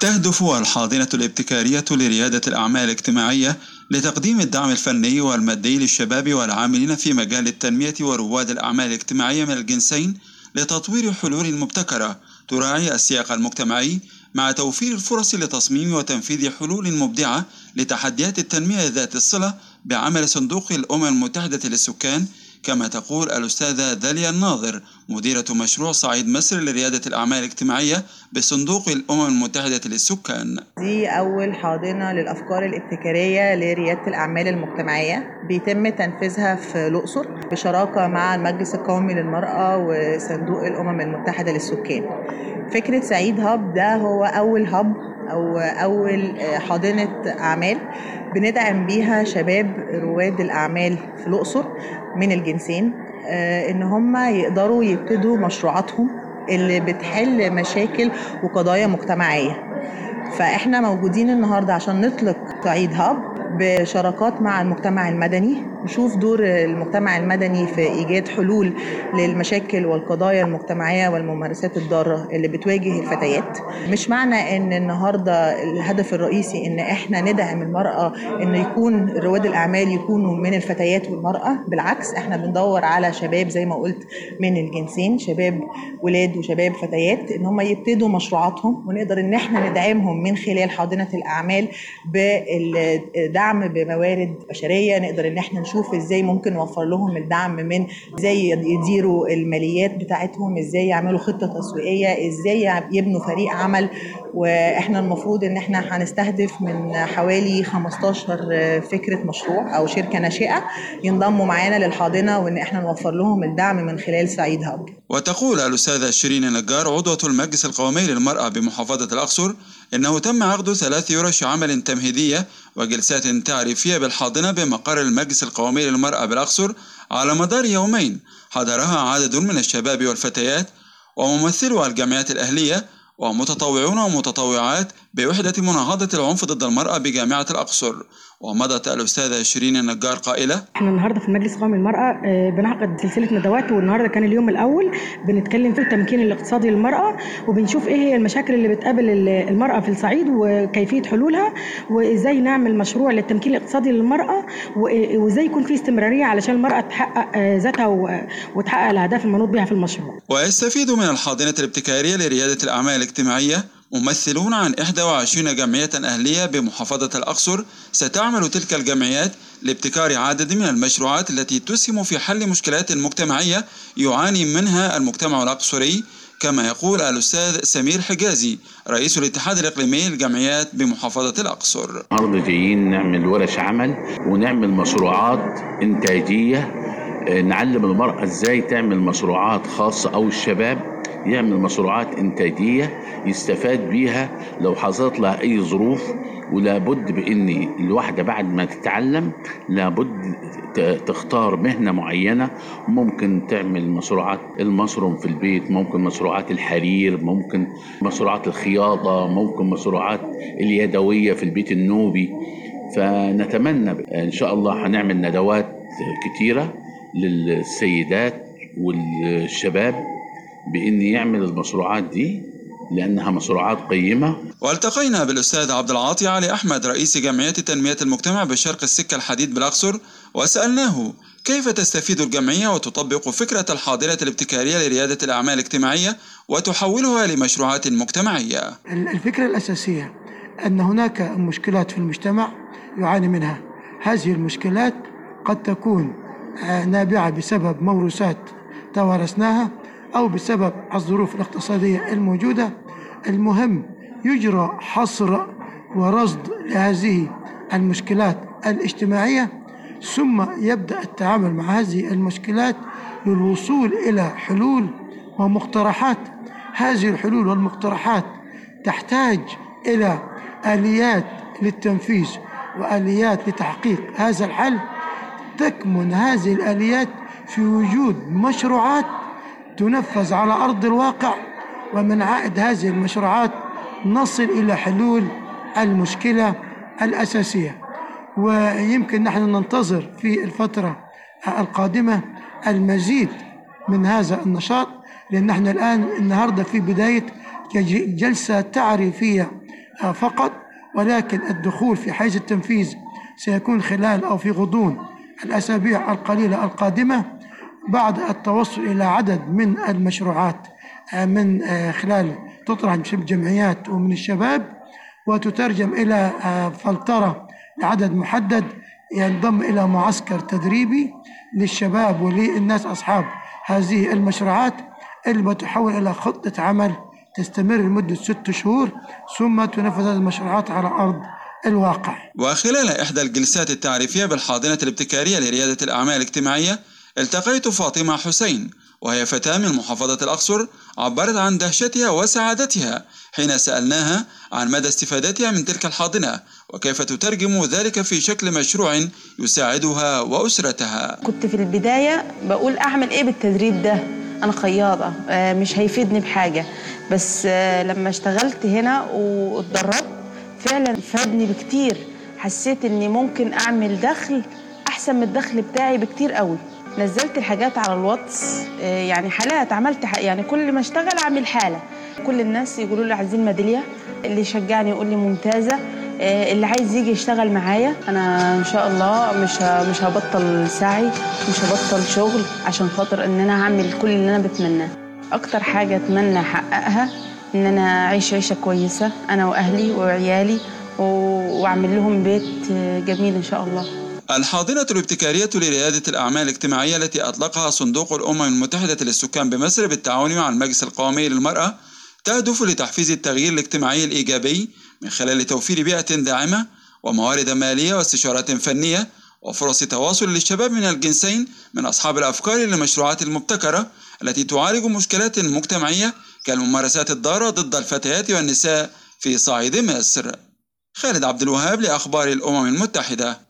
تهدف الحاضنة الابتكارية لريادة الأعمال الاجتماعية لتقديم الدعم الفني والمادي للشباب والعاملين في مجال التنمية ورواد الأعمال الاجتماعية من الجنسين لتطوير حلول مبتكرة تراعي السياق المجتمعي مع توفير الفرص لتصميم وتنفيذ حلول مبدعة لتحديات التنمية ذات الصلة بعمل صندوق الأمم المتحدة للسكان كما تقول الأستاذة داليا الناظر مديرة مشروع صعيد مصر لريادة الأعمال الاجتماعية بصندوق الأمم المتحدة للسكان. دي أول حاضنة للأفكار الابتكارية لريادة الأعمال المجتمعية. بيتم تنفيذها في الأقصر بشراكة مع المجلس القومي للمرأة وصندوق الأمم المتحدة للسكان. فكرة سعيد هاب ده هو أول هاب أو أول حاضنة أعمال بندعم بيها شباب رواد الأعمال في الأقصر. من الجنسين إن هم يقدروا يبتدوا مشروعاتهم اللي بتحل مشاكل وقضايا مجتمعية. فإحنا موجودين النهاردة عشان نطلق صعيد هاب بشراكات مع المجتمع المدني نشوف دور المجتمع المدني في إيجاد حلول للمشاكل والقضايا المجتمعية والممارسات الضارة اللي بتواجه الفتيات. مش معنى إن النهارده الهدف الرئيسي إن إحنا ندعم المرأة إن يكون رواد الأعمال يكونوا من الفتيات والمرأة؟ بالعكس إحنا بندور على شباب زي ما قلت من الجنسين شباب ولاد وشباب فتيات إن هم يبتدوا مشروعاتهم ونقدر إن إحنا ندعمهم من خلال حاضنة الأعمال بالدعم بموارد بشرية نقدر إن إحنا نشوف إزاي ممكن نوفر لهم الدعم من إزاي يديروا الماليات بتاعتهم إزاي يعملوا خطة تسويقية إزاي يبنوا فريق عمل وإحنا المفروض إن إحنا هنستهدف من حوالي 15 فكرة مشروع أو شركة ناشئة ينضموا معانا للحاضنة وإن إحنا نوفر لهم الدعم من خلال سعيد هاب. وتقول الأستاذة شيرين النجار عضوة المجلس القومي للمرأة بمحافظة الأقصر إنه تم عقد ثلاث ورش عمل تمهيدية وجلسات تعريفيه بالحاضنة بمقر المجلس القومي للمرأة بالأقصر على مدار يومين. حضرها عدد من الشباب والفتيات وممثلو الجمعيات الأهلية ومتطوعون ومتطوعات بوحدة مناهضة العنف ضد المرأة بجامعة الأقصر ومضت الأستاذة شيرين النجار قائلة إحنا النهارده في المجلس القومي للمرأة آه، بنعقد سلسلة ندوات والنهاردة كان اليوم الأول بنتكلم في التمكين الاقتصادي للمرأة وبنشوف إيه هي المشاكل اللي بتقابل ال- المرأة في الصعيد وكيفية حلولها وإزاي نعمل مشروع للتمكين الاقتصادي للمرأة و- وإزاي يكون في استمرارية علشان المرأة تحقق آه، ذاتها وتحقق الأهداف المنوط بها في المشروع. ويستفيد من الحاضنة الابتكارية لريادة الأعمال الاجتماعية ممثلون عن 21 جمعية أهلية بمحافظة الأقصر ستعمل تلك الجمعيات لابتكار عدد من المشروعات التي تسهم في حل مشكلات مجتمعية يعاني منها المجتمع الأقصري كما يقول الأستاذ سمير حجازي رئيس الاتحاد الإقليمي للجمعيات بمحافظة الأقصر. النهارده جايين نعمل ورش عمل ونعمل مشروعات إنتاجية آه، نعلم المرأة إزاي تعمل مشروعات خاصة أو الشباب يعمل مشروعات إنتاجية يستفاد بيها لو حصلت لها أي ظروف ولابد بإن الواحدة بعد ما تتعلم لابد تختار مهنة معينة. ممكن تعمل مشروعات المصرم في البيت ممكن مشروعات الحرير ممكن مشروعات الخياطة ممكن مشروعات اليدوية في البيت النوبي. فنتمنى إن شاء الله هنعمل ندوات كتيرة للسيدات والشباب. بإن يعمل المشروعات دي لأنها مشروعات قيمة. والتقينا بالأستاذ عبد العاطي علي أحمد رئيس جمعية تنمية المجتمع بشرق السكة الحديد بالأقصر وسألناه كيف تستفيد الجمعية وتطبق فكرة الحاضنة الابتكارية لريادة الأعمال الاجتماعية وتحولها لمشروعات مجتمعية. الفكرة الأساسية أن هناك مشكلات في المجتمع يعاني منها. هذه المشكلات قد تكون آه، نابعة بسبب موروثات توارثناها أو بسبب الظروف الاقتصادية الموجودة المهم يجرى حصر ورصد لهذه المشكلات الاجتماعية ثم يبدأ التعامل مع هذه المشكلات للوصول إلى حلول ومقترحات. هذه الحلول والمقترحات تحتاج إلى آليات للتنفيذ وآليات لتحقيق هذا الحل. تكمن هذه الآليات في وجود مشروعات تنفذ على أرض الواقع. ومن عائد هذه المشروعات نصل إلى حلول المشكلة الأساسية. ويمكن نحن ننتظر في الفترة القادمة المزيد من هذا النشاط لأن نحن الآن النهاردة في بداية جلسة تعريفية فقط. ولكن الدخول في حيز التنفيذ سيكون خلال أو في غضون الأسابيع القليلة القادمة. بعد التوصل إلى عدد من المشروعات من خلال تطرح من الجمعيات ومن الشباب وتترجم إلى فلترة لعدد محدد ينضم إلى معسكر تدريبي للشباب وللناس أصحاب هذه المشروعات اللي بتحول إلى خطة عمل تستمر لمدة ست شهور ثم تنفذ هذه المشروعات على أرض الواقع. وخلال إحدى الجلسات التعريفية بالحاضنة الابتكارية لريادة الأعمال الاجتماعية التقيت فاطمة حسين وهي فتاة من محافظة الأقصر عبرت عن دهشتها وسعادتها حين سألناها عن مدى استفادتها من تلك الحاضنة وكيف تترجم ذلك في شكل مشروع يساعدها وأسرتها. كنت في البداية بقول أعمل إيه بالتدريب ده؟ أنا خياطة مش هيفيدني بحاجة. بس لما اشتغلت هنا واتدربت فعلا فادني بكتير. حسيت إني ممكن أعمل دخل أحسن من الدخل بتاعي بكتير قوي. نزلت الحاجات على الواتس يعني حالات عملت حق يعني كل ما اشتغل اعمل حالة. كل الناس يقولوا لي عايزين ميدالية اللي يشجعني يقول لي ممتازة اللي عايز يجي يشتغل معايا. أنا إن شاء الله مش مش هبطل سعي مش هبطل شغل عشان خاطر إن أنا هعمل كل اللي أنا بتمناه. أكتر حاجة أتمنى أحققها إن أنا أعيش عيشة كويسة أنا وأهلي وعيالي وأعمل لهم بيت جميل إن شاء الله. الحاضنة الابتكارية لريادة الأعمال الاجتماعية التي أطلقها صندوق الأمم المتحدة للسكان بمصر بالتعاون مع المجلس القومي للمرأة تهدف لتحفيز التغيير الاجتماعي الإيجابي من خلال توفير بيئة داعمة وموارد مالية واستشارات فنية وفرص تواصل للشباب من الجنسين من أصحاب الأفكار للمشروعات المبتكرة التي تعالج مشكلات مجتمعية كالممارسات الضارة ضد الفتيات والنساء في صعيد مصر. خالد عبد الوهاب لأخبار الأمم المتحدة.